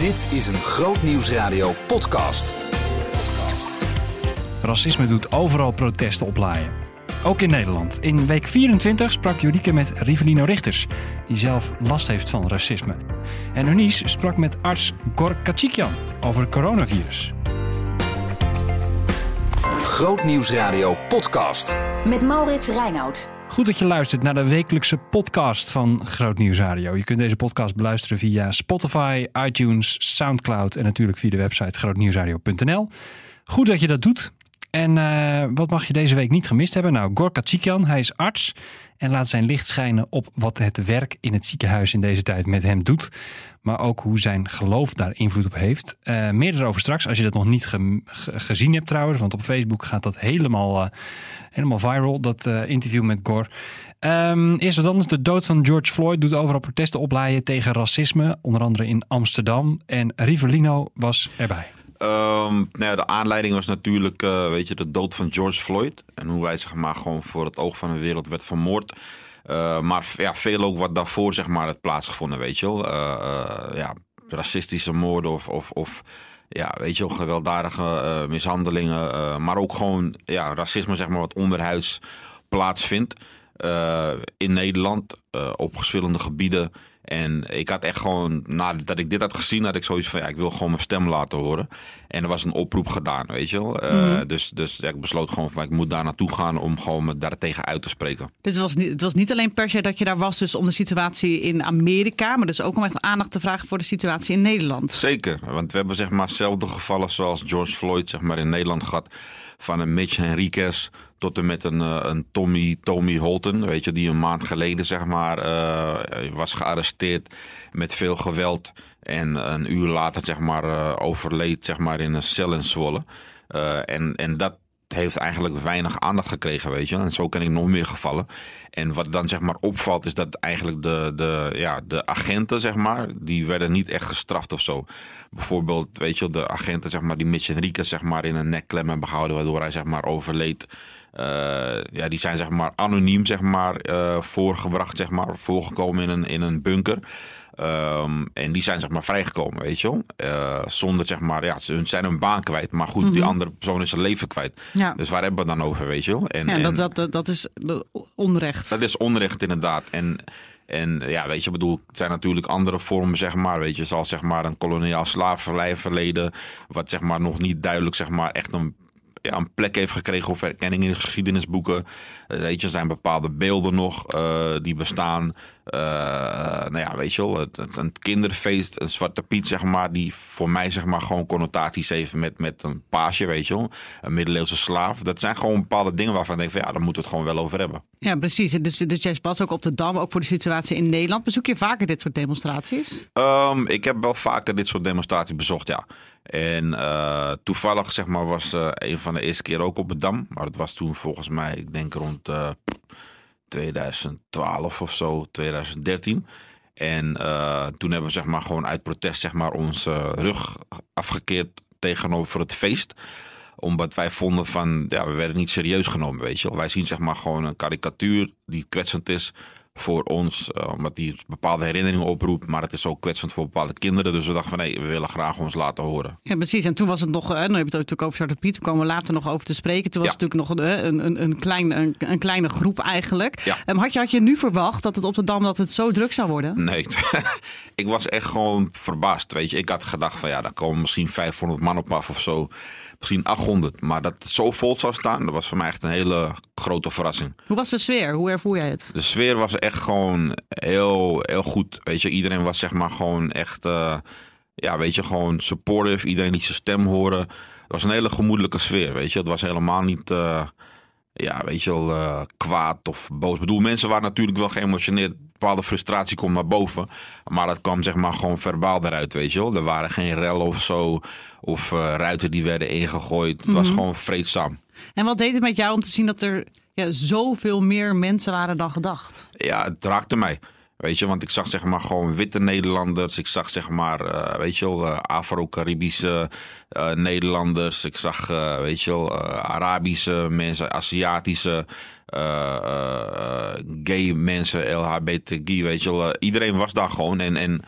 Dit is een Groot Nieuwsradio podcast. Racisme doet overal protesten oplaaien. Ook in Nederland. In week 24 sprak Jorike met Rivelino Richters, die zelf last heeft van racisme. En Eunice sprak met arts Gor Kachikyan over het coronavirus. Groot Nieuwsradio podcast. Met Maurits Reinoud. Goed dat je luistert naar de wekelijkse podcast van Groot Nieuws Radio. Je kunt deze podcast beluisteren via Spotify, iTunes, Soundcloud en natuurlijk via de website grootnieuwsradio.nl. Goed dat je dat doet. En uh, wat mag je deze week niet gemist hebben? Nou, Gor Katsikyan, hij is arts en laat zijn licht schijnen op wat het werk in het ziekenhuis in deze tijd met hem doet. Maar ook hoe zijn geloof daar invloed op heeft. Uh, meer erover straks, als je dat nog niet ge ge gezien hebt trouwens. Want op Facebook gaat dat helemaal, uh, helemaal viral, dat interview met Gor. Um, eerst wat anders. De dood van George Floyd doet overal protesten oplaaien tegen racisme. Onder andere in Amsterdam. En Rivellino was erbij. Um, nou de aanleiding was natuurlijk, uh, weet je, de dood van George Floyd. En hoe hij zeg maar gewoon voor het oog van de wereld werd vermoord. Uh, maar ja, veel ook wat daarvoor zeg maar het plaatsgevonden, weet je wel. Uh, ja, racistische moorden of, of, of ja, weet je wel, gewelddadige mishandelingen. maar ook gewoon ja, racisme zeg maar wat onderhuids plaatsvindt. in Nederland op verschillende gebieden. En ik had echt gewoon, nadat ik dit had gezien, had ik zoiets van, ja, ik wil gewoon mijn stem laten horen. En er was een oproep gedaan, weet je wel. Uh, mm. Dus, dus ja, ik besloot gewoon van, ik moet daar naartoe gaan om gewoon me daartegen uit te spreken. Dit was niet, het was niet alleen per se dat je daar was dus om de situatie in Amerika, maar dus ook om echt aandacht te vragen voor de situatie in Nederland. Zeker, want we hebben zeg maar zelfde gevallen zoals George Floyd zeg maar in Nederland gehad. Van een Mitch Henriquez tot en met een, een Tommy, Tommy Holton, weet je, die een maand geleden zeg maar uh, was gearresteerd met veel geweld en een uur later zeg maar uh, overleed zeg maar in een cel in Zwolle. En, en dat heeft eigenlijk weinig aandacht gekregen, weet je. En zo ken ik nog meer gevallen. En wat dan zeg maar opvalt is dat eigenlijk de, de, ja, de agenten, zeg maar, die werden niet echt gestraft of zo. Bijvoorbeeld, weet je, de agenten, zeg maar, die Mitch Enriquez, zeg maar, in een nekklem hebben gehouden, waardoor hij, zeg maar, overleed. Uh, ja, die zijn, zeg maar, anoniem, zeg maar, uh, voorgebracht, zeg maar, voorgekomen in een, in een bunker. Um, en die zijn zeg maar vrijgekomen, weet je wel. Uh, zonder zeg maar, ja, ze zijn hun baan kwijt. Maar goed, mm -hmm. die andere persoon is zijn leven kwijt. Ja. Dus waar hebben we het dan over, weet je wel. En, ja, dat, dat, dat, dat is onrecht. Dat is onrecht inderdaad. En, en ja, weet je, bedoel, het zijn natuurlijk andere vormen, zeg maar. Weet je, zoals zeg maar een koloniaal slavenverleden. Wat zeg maar nog niet duidelijk, zeg maar, echt een ja, een plek heeft gekregen of erkenning in de geschiedenisboeken. Weet je, er zijn bepaalde beelden nog uh, die bestaan. Uh, nou ja, weet je wel, het, het, een kinderfeest, een zwarte piet, zeg maar, die voor mij, zeg maar, gewoon connotaties heeft met, met een paasje, weet je wel. Een middeleeuwse slaaf. Dat zijn gewoon bepaalde dingen waarvan ik denk van, ja, daar moeten we het gewoon wel over hebben. Ja, precies. Dus, dus jij was ook op de Dam, ook voor de situatie in Nederland. Bezoek je vaker dit soort demonstraties? Um, ik heb wel vaker dit soort demonstraties bezocht, ja. En uh, toevallig, zeg maar, was uh, een van de eerste keer ook op de Dam. Maar het was toen volgens mij, ik denk rond uh, 2012 of zo, 2013. En toen hebben we zeg maar gewoon uit protest zeg maar onze rug afgekeerd tegenover het feest omdat wij vonden van, ja, we werden niet serieus genomen, weet je Wij zien zeg maar gewoon een karikatuur die kwetsend is voor ons, uh, omdat die bepaalde herinneringen oproept, maar het is ook kwetsend voor bepaalde kinderen. Dus we dachten van nee, we willen graag ons laten horen. Ja, precies. En toen was het nog, uh, nou, je hebt het natuurlijk over Zwarte Piet, daar komen we later nog over te spreken. Toen was ja. het natuurlijk nog uh, een, een, een, klein, een, een, kleine groep eigenlijk. Ja. Um, had, je, had je nu verwacht dat het op de Dam dat het zo druk zou worden? Nee, ik was echt gewoon verbaasd. Weet je, ik had gedacht van ja, daar komen misschien 500 man op af of zo misschien 800. Maar dat het zo vol zou staan, dat was voor mij echt een hele grote verrassing. Hoe was de sfeer? Hoe ervoer jij het? De sfeer was echt gewoon heel, heel goed. Weet je, iedereen was zeg maar gewoon echt, uh, ja, weet je, gewoon supportive. Iedereen liet zijn stem horen. Het was een hele gemoedelijke sfeer, weet je. Het was helemaal niet, uh, ja, weet je wel, uh, kwaad of boos. Ik bedoel, mensen waren natuurlijk wel geëmotioneerd bepaalde frustratie komt naar boven. Maar dat kwam zeg maar gewoon verbaal eruit, weet je wel. Er waren geen rellen of zo. Of uh, ruiten die werden ingegooid. Het mm -hmm. was gewoon vreedzaam. En wat deed het met jou om te zien dat er ja, zoveel meer mensen waren dan gedacht? Ja, het raakte mij. Weet je, want ik zag zeg maar gewoon witte Nederlanders. Ik zag zeg maar, uh, weet je wel, uh, Afro-Caribische uh, Nederlanders. Ik zag, weet je wel, Arabische mensen, Aziatische, gay mensen, LHBTG, weet je wel. iedereen was daar gewoon. En, en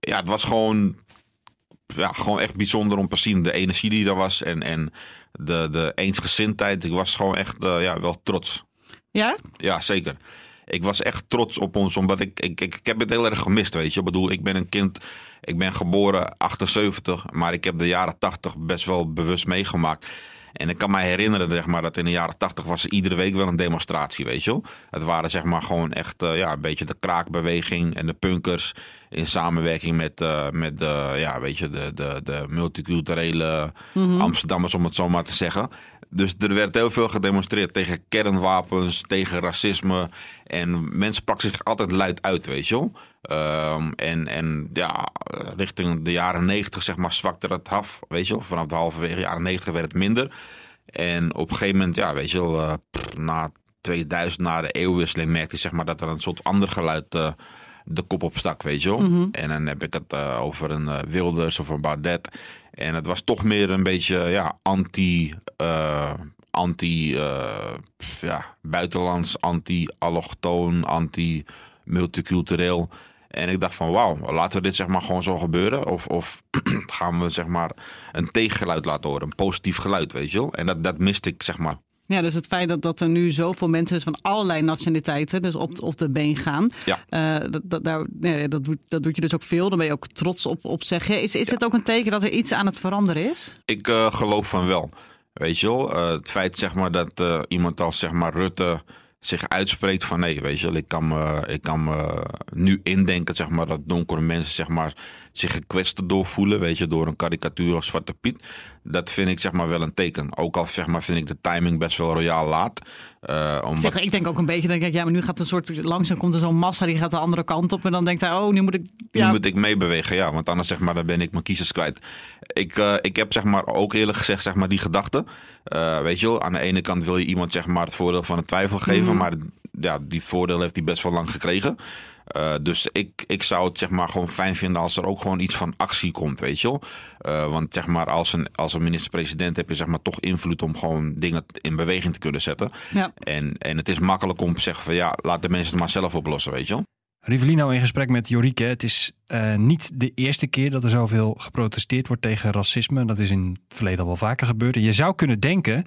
ja, het was gewoon ja, gewoon echt bijzonder om te zien. De energie die er was en, en de, de eensgezindheid. Ik was gewoon echt eh, ja, wel trots. Ja? Ja, zeker. Ik was echt trots op ons, omdat ik, ik, ik, ik heb het heel erg gemist, weet je. Ik bedoel, ik ben een kind, ik ben geboren 78, maar ik heb de jaren 80 best wel bewust meegemaakt. En ik kan me herinneren zeg maar, dat in de jaren 80 was er iedere week wel een demonstratie, weet je wel. Het waren zeg maar gewoon echt uh, ja, een beetje de kraakbeweging en de punkers in samenwerking met, uh, met de, ja, weet je, de, de, de multiculturele mm -hmm. Amsterdammers, om het zo maar te zeggen. Dus er werd heel veel gedemonstreerd tegen kernwapens, tegen racisme. En mensen pakken zich altijd luid uit, weet je wel. Um, en, en ja, richting de jaren negentig zeg maar zwakte het af, weet je wel. Vanaf de halverwege jaren negentig werd het minder. En op een gegeven moment, ja, weet je wel, uh, pff, na 2000, na de eeuwwisseling, merkte ik zeg maar dat er een soort ander geluid uh, de kop op stak, weet je wel. Mm -hmm. En dan heb ik het uh, over een Wilders of een Baudet. En het was toch meer een beetje ja, anti, uh, anti ja, buitenlands, anti-allochtoon, anti-multicultureel. En ik dacht van wauw, laten we dit zeg maar gewoon zo gebeuren. Of, of gaan we zeg maar een tegengeluid laten horen, een positief geluid, weet je wel. En dat, dat miste ik zeg maar. Ja, dus het feit dat, dat er nu zoveel mensen van allerlei nationaliteiten dus op, op de been gaan. Ja. Uh, dat, dat, daar, nee, dat, doet, dat doet je dus ook veel. Dan ben je ook trots op, op zeggen. Is, is ja. het ook een teken dat er iets aan het veranderen is? Ik uh, geloof van wel. Weet je wel, uh, het feit zeg maar, dat iemand als zeg maar, Rutte zich uitspreekt van nee, weet je wel, ik kan me, ik kan me nu indenken zeg maar, dat donkere mensen zeg maar, zich gekwetst doorvoelen, weet je, door een karikatuur als Zwarte Piet. Dat vind ik zeg maar wel een teken. Ook al zeg maar vind ik de timing best wel royaal laat. Uh, omdat... zeg, ik denk ook een beetje, denk ik, ja, maar nu gaat een soort, langzaam komt er zo'n massa die gaat de andere kant op en dan denkt hij, oh, nu moet ik... Ja. Nu moet ik meebewegen, ja, want anders zeg maar, dan ben ik mijn kiezers kwijt. Ik, uh, ik heb zeg maar ook eerlijk gezegd zeg maar die gedachte. Uh, weet je wel, aan de ene kant wil je iemand zeg maar het voordeel van de twijfel geven, mm. maar ja, die voordeel heeft hij best wel lang gekregen. Uh, dus ik, ik zou het zeg maar gewoon fijn vinden als er ook gewoon iets van actie komt, weet je wel. Uh, want zeg maar als een, als een minister-president heb je zeg maar toch invloed om gewoon dingen in beweging te kunnen zetten. Ja. En, en het is makkelijk om te zeggen van ja, laat de mensen het maar zelf oplossen, weet je wel. Rivelino in gesprek met Jorike. Het is uh, niet de eerste keer dat er zoveel geprotesteerd wordt tegen racisme. Dat is in het verleden al wel vaker gebeurd. En je zou kunnen denken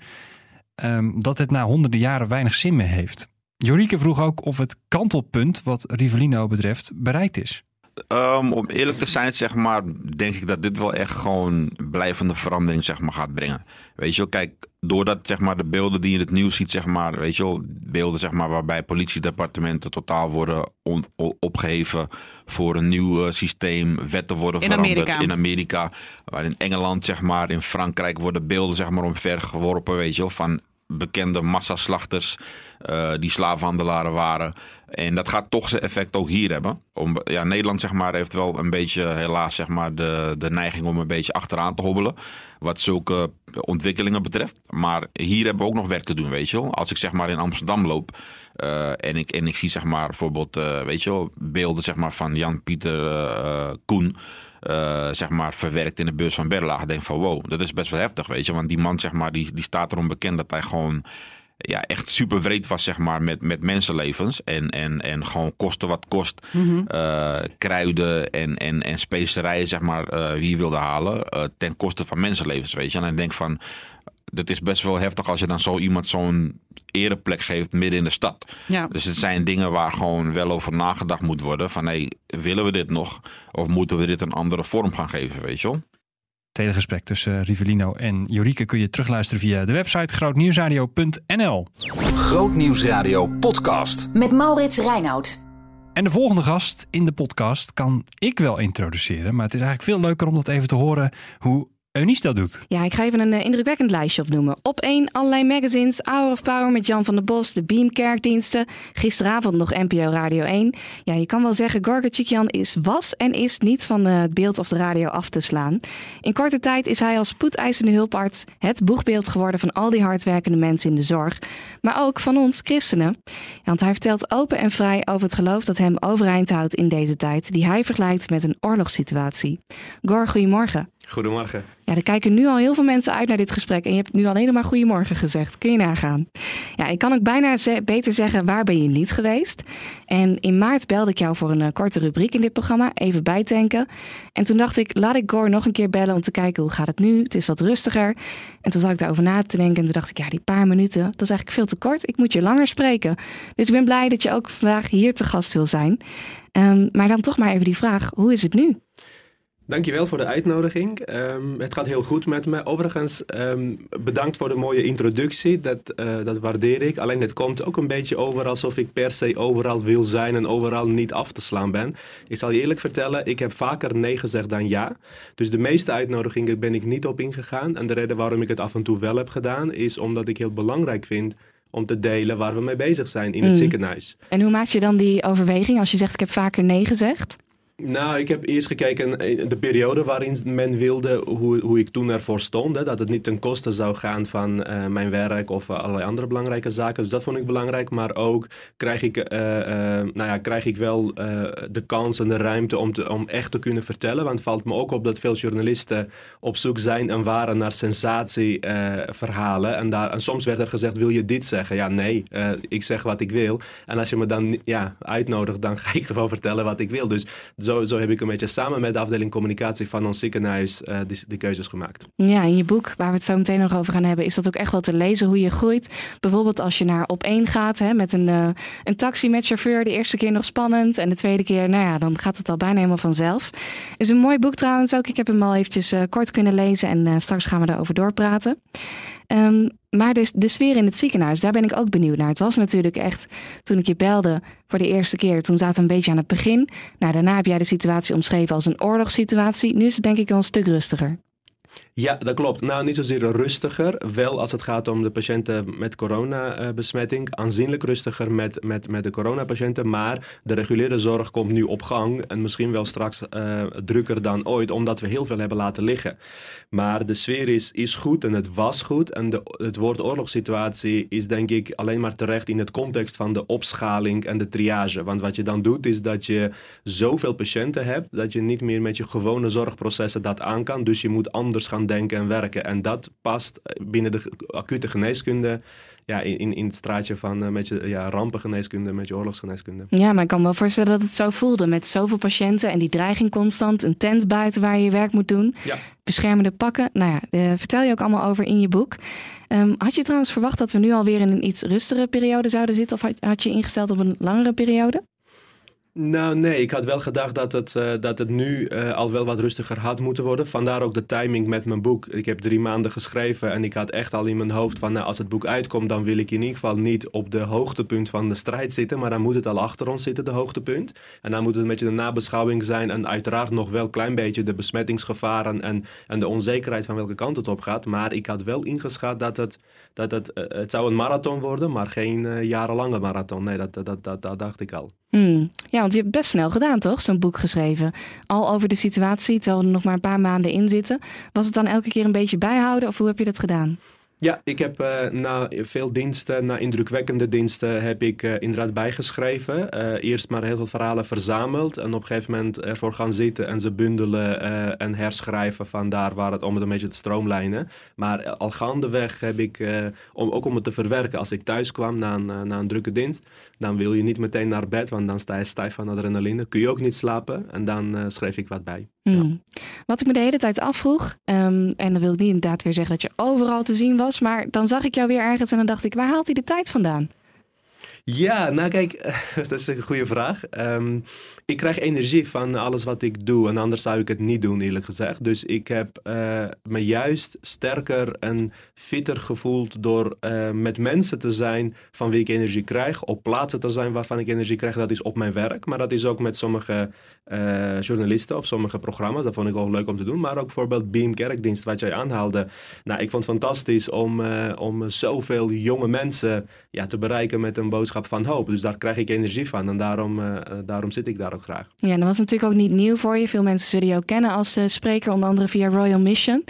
um, dat het na honderden jaren weinig zin meer heeft. Jorike vroeg ook of het kantelpunt wat Rivellino betreft bereikt is. Um, om eerlijk te zijn, zeg maar, denk ik dat dit wel echt gewoon blijvende verandering zeg maar, gaat brengen. Weet je wel, kijk, doordat zeg maar, de beelden die je in het nieuws ziet, zeg maar, weet je wel, beelden zeg maar, waarbij politiedepartementen totaal worden on, opgeheven voor een nieuw uh, systeem, wetten worden in veranderd Amerika. in Amerika. Waar in Engeland, zeg maar, in Frankrijk worden beelden zeg maar, omvergeworpen, weet je wel, van bekende massaslachters uh, die slavenhandelaren waren. En dat gaat toch zijn effect ook hier hebben. Om, ja, Nederland zeg maar, heeft wel een beetje helaas zeg maar, de, de neiging om een beetje achteraan te hobbelen. Wat zulke ontwikkelingen betreft. Maar hier hebben we ook nog werk te doen, weet je wel. Als ik zeg maar in Amsterdam loop uh, en, ik, en ik zie zeg maar bijvoorbeeld uh, weet je wel, beelden zeg maar, van Jan-Pieter Koen. Uh, zeg maar verwerkt in de beurs van Berlage. Denk van wow, dat is best wel heftig, weet je. Want die man, zeg maar, die, die staat erom bekend dat hij gewoon ja, echt super wreed was, zeg maar, met, met mensenlevens. En, en, en gewoon kosten wat kost. Mhm. Mm -hmm. uh, kruiden en, en, en specerijen, zeg maar, uh, wie wilde halen. Uh, ten koste van mensenlevens, weet je. En dan denk van, dat is best wel heftig als je dan zo iemand zo'n ereplek geeft midden in de stad. Ja. Dus het zijn dingen waar gewoon wel over nagedacht moet worden. Van, hé, hey, willen we dit nog? Of moeten we dit een andere vorm gaan geven, weet je wel? Het hele gesprek tussen Rivellino en Jorike kun je terugluisteren via de website grootnieuwsradio.nl. Grootnieuwsradio podcast. Met Maurits Reinoud. En de volgende gast in de podcast kan ik wel introduceren. Maar het is eigenlijk veel leuker om dat even te horen hoe Eunice dat doet. Ja, ik ga even een uh, indrukwekkend lijstje opnoemen. Op één allerlei magazines, Hour of Power met Jan van der Bos, de Beam kerkdiensten. Gisteravond nog NPO Radio 1. Ja, je kan wel zeggen, Gorga Chikyan is, was en is niet van uh, het beeld of de radio af te slaan. In korte tijd is hij als spoedeisende hulparts het boegbeeld geworden van al die hardwerkende mensen in de zorg. Maar ook van ons christenen. Want hij vertelt open en vrij over het geloof dat hem overeind houdt in deze tijd, die hij vergelijkt met een oorlogssituatie. Gor, goedemorgen. Goedemorgen. Ja, er kijken nu al heel veel mensen uit naar dit gesprek. En je hebt nu alleen maar goedemorgen gezegd. Kun je nagaan. Ja, ik kan ook bijna beter zeggen, waar ben je niet geweest? En in maart belde ik jou voor een eh, korte rubriek in dit programma. Even bijtanken. En toen dacht ik, laat ik Gore nog een keer bellen om te kijken hoe gaat het nu. Het is wat rustiger. En toen zat ik daarover na te denken. En toen dacht ik, ja, die paar minuten, dat is eigenlijk veel te kort. Ik moet je langer spreken. Dus ik ben blij dat je ook vandaag hier te gast wil zijn. Um, maar dan toch maar even die vraag, hoe is het nu? Dankjewel voor de uitnodiging. Um, het gaat heel goed met me. Overigens, um, bedankt voor de mooie introductie. Dat, uh, dat waardeer ik. Alleen het komt ook een beetje over alsof ik per se overal wil zijn en overal niet af te slaan ben. Ik zal je eerlijk vertellen, ik heb vaker nee gezegd dan ja. Dus de meeste uitnodigingen ben ik niet op ingegaan. En de reden waarom ik het af en toe wel heb gedaan, is omdat ik heel belangrijk vind om te delen waar we mee bezig zijn in het mm. ziekenhuis. En hoe maak je dan die overweging als je zegt ik heb vaker nee gezegd? Nou, ik heb eerst gekeken de periode waarin men wilde hoe, hoe ik toen ervoor stond. Hè, dat het niet ten koste zou gaan van uh, mijn werk of uh, allerlei andere belangrijke zaken. Dus dat vond ik belangrijk. Maar ook krijg ik, nou ja, krijg ik wel de kans en de ruimte om, te, om echt te kunnen vertellen. Want het valt me ook op dat veel journalisten op zoek zijn en waren naar sensatieverhalen. en, daar, en soms werd er gezegd, wil je dit zeggen? Ja, nee, ik zeg wat ik wil. En als je me dan ja, uitnodigt, dan ga ik gewoon vertellen wat ik wil. Dus zo heb ik een beetje samen met de afdeling communicatie van ons ziekenhuis uh, die, die, keuzes gemaakt. Ja, in je boek, waar we het zo meteen nog over gaan hebben, is dat ook echt wel te lezen hoe je groeit. Bijvoorbeeld als je naar op één gaat hè, met een, uh, een taxi met chauffeur. De eerste keer nog spannend en de tweede keer, nou ja, dan gaat het al bijna helemaal vanzelf. Is een mooi boek trouwens ook. Ik heb hem al eventjes uh, kort kunnen lezen en straks gaan we daarover doorpraten. Um, maar dus de sfeer in het ziekenhuis, daar ben ik ook benieuwd naar. Het was natuurlijk echt, toen ik je belde voor de eerste keer, toen zaten we een beetje aan het begin. Nou, daarna heb jij de situatie omschreven als een oorlogssituatie. Nu is het denk ik wel een stuk rustiger. Ja, dat klopt. Nou, niet zozeer rustiger. Wel als het gaat om de patiënten met coronabesmetting. Aanzienlijk rustiger met, met, met de coronapatiënten. Maar de reguliere zorg komt nu op gang. En misschien wel straks uh, drukker dan ooit. Omdat we heel veel hebben laten liggen. Maar de sfeer is, is goed en het was goed. En de, het woord oorlogssituatie is denk ik alleen maar terecht in het context van de opschaling en de triage. Want wat je dan doet is dat je zoveel patiënten hebt. Dat je niet meer met je gewone zorgprocessen dat aan kan. Dus je moet anders gaan denken en werken. En dat past binnen de acute geneeskunde ja, in, in het straatje van uh, met je ja, rampengeneeskunde, met je oorlogsgeneeskunde. Ja, maar ik kan wel voorstellen dat het zo voelde met zoveel patiënten en die dreiging constant. Een tent buiten waar je je werk moet doen. Ja. Beschermende pakken. Nou ja, uh, vertel je ook allemaal over in je boek. Um, had je trouwens verwacht dat we nu alweer in een iets rustigere periode zouden zitten? Of had, had je ingesteld op een langere periode? Nou, nee, ik had wel gedacht dat het, uh, dat het nu uh, al wel wat rustiger had moeten worden. Vandaar ook de timing met mijn boek. Ik heb drie maanden geschreven en ik had echt al in mijn hoofd van... Nou, als het boek uitkomt, dan wil ik in ieder geval niet op de hoogtepunt van de strijd zitten. Maar dan moet het al achter ons zitten, de hoogtepunt. En dan moet het een beetje de nabeschouwing zijn. En uiteraard nog wel een klein beetje de besmettingsgevaren en, en de onzekerheid van welke kant het op gaat. Maar ik had wel ingeschat dat het, dat het, uh, het zou een marathon worden, maar geen jarenlange marathon. Nee, dat, dat, dat, dat dacht ik al. Hmm. Ja, want je hebt best snel gedaan, toch? Zo'n boek geschreven. Al over de situatie, terwijl we er nog maar een paar maanden in zitten. Was het dan elke keer een beetje bijhouden of hoe heb je dat gedaan? Ja, ik heb uh, na veel diensten, na indrukwekkende diensten, heb ik uh, inderdaad bijgeschreven. Uh, eerst maar heel veel verhalen verzameld en op een gegeven moment ervoor gaan zitten en ze bundelen en herschrijven van daar waar het om het een beetje te stroomlijnen. Maar al gaandeweg heb ik, om, ook om het te verwerken, als ik thuis kwam na een, na een drukke dienst, dan wil je niet meteen naar bed, want dan sta je stijf van adrenaline. Kun je ook niet slapen en dan schreef ik wat bij. Hmm. Wat ik me de hele tijd afvroeg, um, en dan wil ik niet inderdaad weer zeggen dat je overal te zien was, maar dan zag ik jou weer ergens en dan dacht ik, waar haalt hij de tijd vandaan? Ja, nou kijk, dat is een goede vraag. Um, ik krijg energie van alles wat ik doe. En anders zou ik het niet doen, eerlijk gezegd. Dus ik heb uh, me juist sterker en fitter gevoeld door uh, met mensen te zijn van wie ik energie krijg. Op plaatsen te zijn waarvan ik energie krijg. Dat is op mijn werk. Maar dat is ook met sommige uh, journalisten of sommige programma's. Dat vond ik ook leuk om te doen. Maar ook bijvoorbeeld Beam Kerkdienst, wat jij aanhaalde. Nou, ik vond het fantastisch om, om zoveel jonge mensen ja, te bereiken met een boodschap van hoop. Dus daar krijg ik energie van. En daarom, daarom zit ik daar ook graag. Ja, dat was natuurlijk ook niet nieuw voor je. Veel mensen zullen je ook kennen als uh, spreker, onder andere via Royal Mission.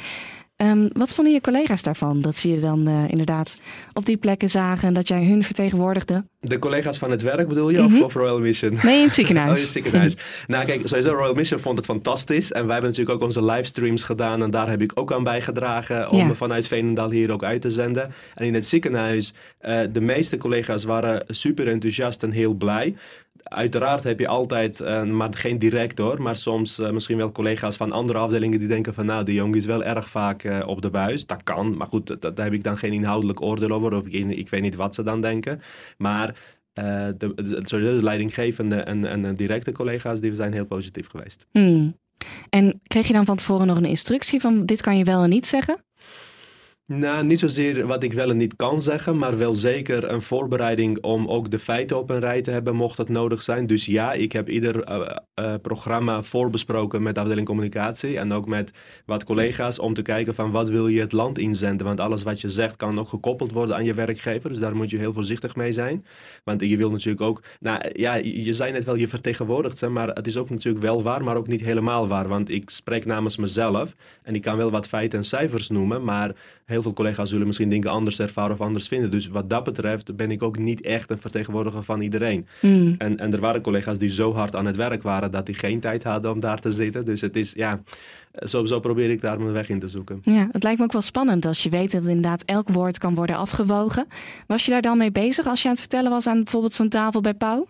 Um, wat vonden je collega's daarvan? Dat ze je dan uh, inderdaad op die plekken zagen en dat jij hun vertegenwoordigde? De collega's van het werk bedoel je? Mhm. Of, of Royal Mission? Nee, in het Oh, ziekenhuis. in het ziekenhuis. nou, kijk, sowieso Royal Mission vond het fantastisch. En wij hebben natuurlijk ook onze livestreams gedaan. En daar heb ik ook aan bijgedragen om Ja. vanuit Veenendaal hier ook uit te zenden. En in het ziekenhuis, eh, de meeste collega's waren super enthousiast en heel blij. Uiteraard heb je altijd, eh, maar geen director, maar soms eh, misschien wel collega's van andere afdelingen die denken van nou, die jongen is wel erg vaak eh, op de buis. Dat kan, maar goed, dat, daar heb ik dan geen inhoudelijk oordeel over of ik, ik weet niet wat ze dan denken. Maar de, de, sowieso de leidinggevende en, en de directe collega's die zijn heel positief geweest. Hmm. En kreeg je dan van tevoren nog een instructie van dit kan je wel en niet zeggen? Nou, niet zozeer wat ik wel en niet kan zeggen, maar wel zeker een voorbereiding om ook de feiten op een rij te hebben, mocht dat nodig zijn. Dus ja, ik heb ieder eh, eh, programma voorbesproken met de afdeling communicatie en ook met wat collega's om te kijken van wat wil je het land inzenden. Want alles wat je zegt kan ook gekoppeld worden aan je werkgever, dus daar moet je heel voorzichtig mee zijn. Want je wil natuurlijk ook, nou ja, je zei net wel, je vertegenwoordigt maar het is ook natuurlijk wel waar, maar ook niet helemaal waar. Want ik spreek namens mezelf en ik kan wel wat feiten en cijfers noemen, maar heel veel collega's zullen misschien dingen anders ervaren of anders vinden. Dus wat dat betreft ben ik ook niet echt een vertegenwoordiger van iedereen. Hmm. En, en er waren collega's die zo hard aan het werk waren dat die geen tijd hadden om daar te zitten. Dus het is, ja, zo, zo probeer ik daar mijn weg in te zoeken. Ja, het lijkt me ook wel spannend als je weet dat inderdaad elk woord kan worden afgewogen. Was je daar dan mee bezig als je aan het vertellen was aan bijvoorbeeld zo'n tafel bij Pauw?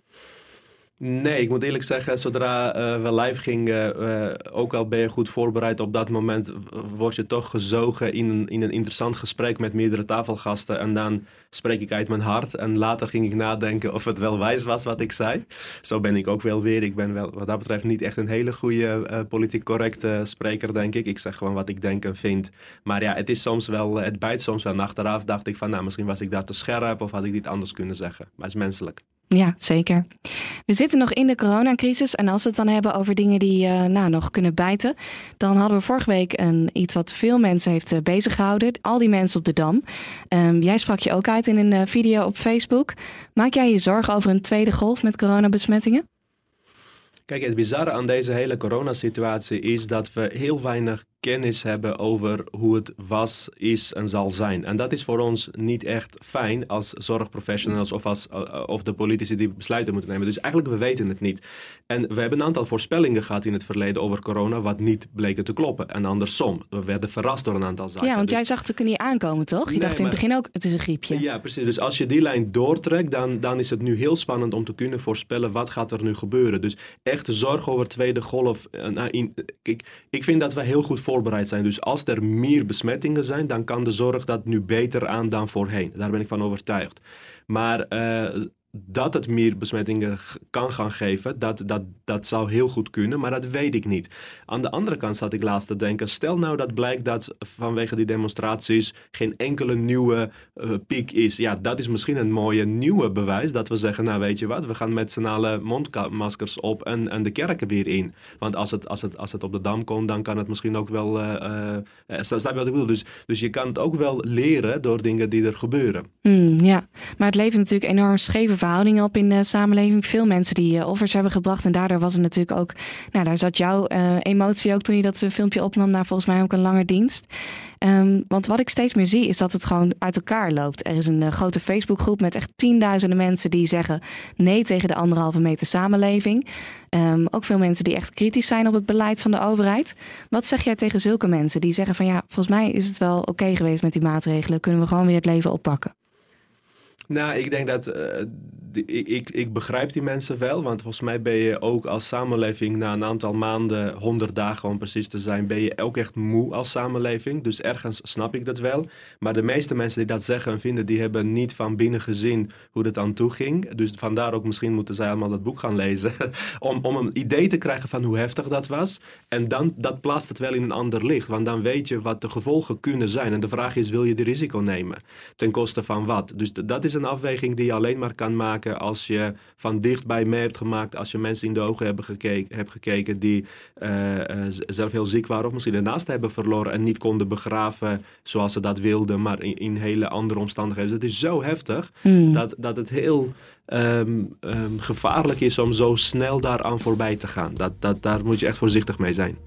Nee, ik moet eerlijk zeggen, zodra eh, we live gingen, eh, ook al ben je goed voorbereid op dat moment, word je toch gezogen in een, in een interessant gesprek met meerdere tafelgasten. En dan spreek ik uit mijn hart. En later ging ik nadenken of het wel wijs was wat ik zei. Zo ben ik ook wel weer. Ik ben wel wat dat betreft niet echt een hele goede eh, politiek correcte spreker, denk ik. Ik zeg gewoon wat ik denk en vind. Maar ja, het is soms wel, het bijt soms wel. En achteraf dacht ik van, nou, misschien was ik daar te scherp of had ik dit anders kunnen zeggen. Maar het is menselijk. Ja, zeker. We zitten nog in de coronacrisis en als we het dan hebben over dingen die eh, nou, nog kunnen bijten, dan hadden we vorige week een, iets wat veel mensen heeft uh. Al die mensen op de Dam. Um, jij sprak je ook uit in een uh, video op Facebook. Maak jij je zorgen over een tweede golf met coronabesmettingen? Kijk, het bizarre aan deze hele coronasituatie is dat we heel weinig kennis hebben over hoe het was, is en zal zijn. En dat is voor ons niet echt fijn als zorgprofessionals of, als, of de politici die besluiten moeten nemen. Dus eigenlijk, we weten het niet. En we hebben een aantal voorspellingen gehad in het verleden over corona, wat niet bleken te kloppen. En andersom, we werden verrast door een aantal zaken. Ja, want dus... jij zag het er niet aankomen, toch? Je nee, dacht in maar... het begin ook, het is een griepje. Ja, precies. Dus als je die lijn doortrekt, dan, dan is het nu heel spannend om te kunnen voorspellen wat gaat er nu gebeuren. Dus echt zorg over tweede golf. Nou, in, ik, ik vind dat we heel goed zijn. Dus als er meer besmettingen zijn, dan kan de zorg dat nu beter aan dan voorheen. Daar ben ik van overtuigd. Maar uh, dat het meer besmettingen kan gaan geven, dat, dat, dat zou heel goed kunnen, maar dat weet ik niet. Aan de andere kant zat ik laatst te denken, stel nou dat blijkt dat vanwege die demonstraties geen enkele nieuwe uh, piek is. Ja, dat is misschien een mooie nieuwe bewijs dat we zeggen, nou weet je wat, we gaan met z'n allen mondmaskers op en, en de kerken weer in. Want als het, als, het, als het op de Dam komt, dan kan het misschien ook wel, uh, uh, snap je wat ik bedoel? Dus, dus je kan het ook wel leren door dingen die er gebeuren. Mm, ja, maar het levert natuurlijk enorm scheve verhoudingen op in de samenleving. Veel mensen die uh, offers hebben gebracht. En daardoor was het natuurlijk ook. Nou, daar zat jouw uh, emotie ook toen je dat uh, filmpje opnam. Naar volgens mij ook een lange dienst. Um, want wat ik steeds meer zie is dat het gewoon uit elkaar loopt. Er is een grote Facebookgroep met echt tienduizenden mensen die zeggen nee tegen de anderhalve meter samenleving. Um, ook veel mensen die echt kritisch zijn op het beleid van de overheid. Wat zeg jij tegen zulke mensen die zeggen van ja, volgens mij is het wel oké geweest met die maatregelen. Kunnen we gewoon weer het leven oppakken? Nou, ik denk dat uh, ik, ik begrijp die mensen wel. Want volgens mij ben je ook als samenleving na een aantal maanden, 100 dagen om precies te zijn, ben je ook echt moe als samenleving. Dus ergens snap ik dat wel. Maar de meeste mensen die dat zeggen en vinden, die hebben niet van binnen gezien hoe het aan toe ging. Dus vandaar ook misschien moeten zij allemaal dat boek gaan lezen. om, om een idee te krijgen van hoe heftig dat was. En dan dat plaatst het wel in een ander licht. Want dan weet je wat de gevolgen kunnen zijn. En de vraag is, wil je de risico nemen? Ten koste van wat? Dus dat is afweging die je alleen maar kan maken als je van dichtbij mee hebt gemaakt. Als je mensen in de ogen hebt gekeken, hebt gekeken die uh, uh, zelf heel ziek waren of misschien ernaast hebben verloren en niet konden begraven zoals ze dat wilden, maar in, in hele andere omstandigheden. Het is zo heftig mm. dat, dat het heel um, um, gevaarlijk is om zo snel daaraan voorbij te gaan. Dat, dat, daar moet je echt voorzichtig mee zijn.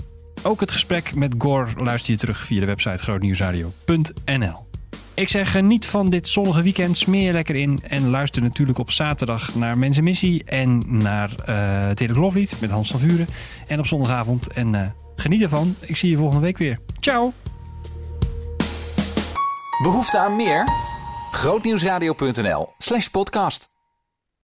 Ook het gesprek met Gor luister je terug via de website grootnieuwsradio.nl. Ik zeg geniet van dit zonnige weekend. Smeer lekker in. En luister natuurlijk op zaterdag naar Mensen Missie. En naar uh, Telegeloflied met Hans van Vuren. En op zondagavond. En uh, geniet ervan. Ik zie je volgende week weer. Ciao. Behoefte aan meer? Grootnieuwsradio.nl slash podcast.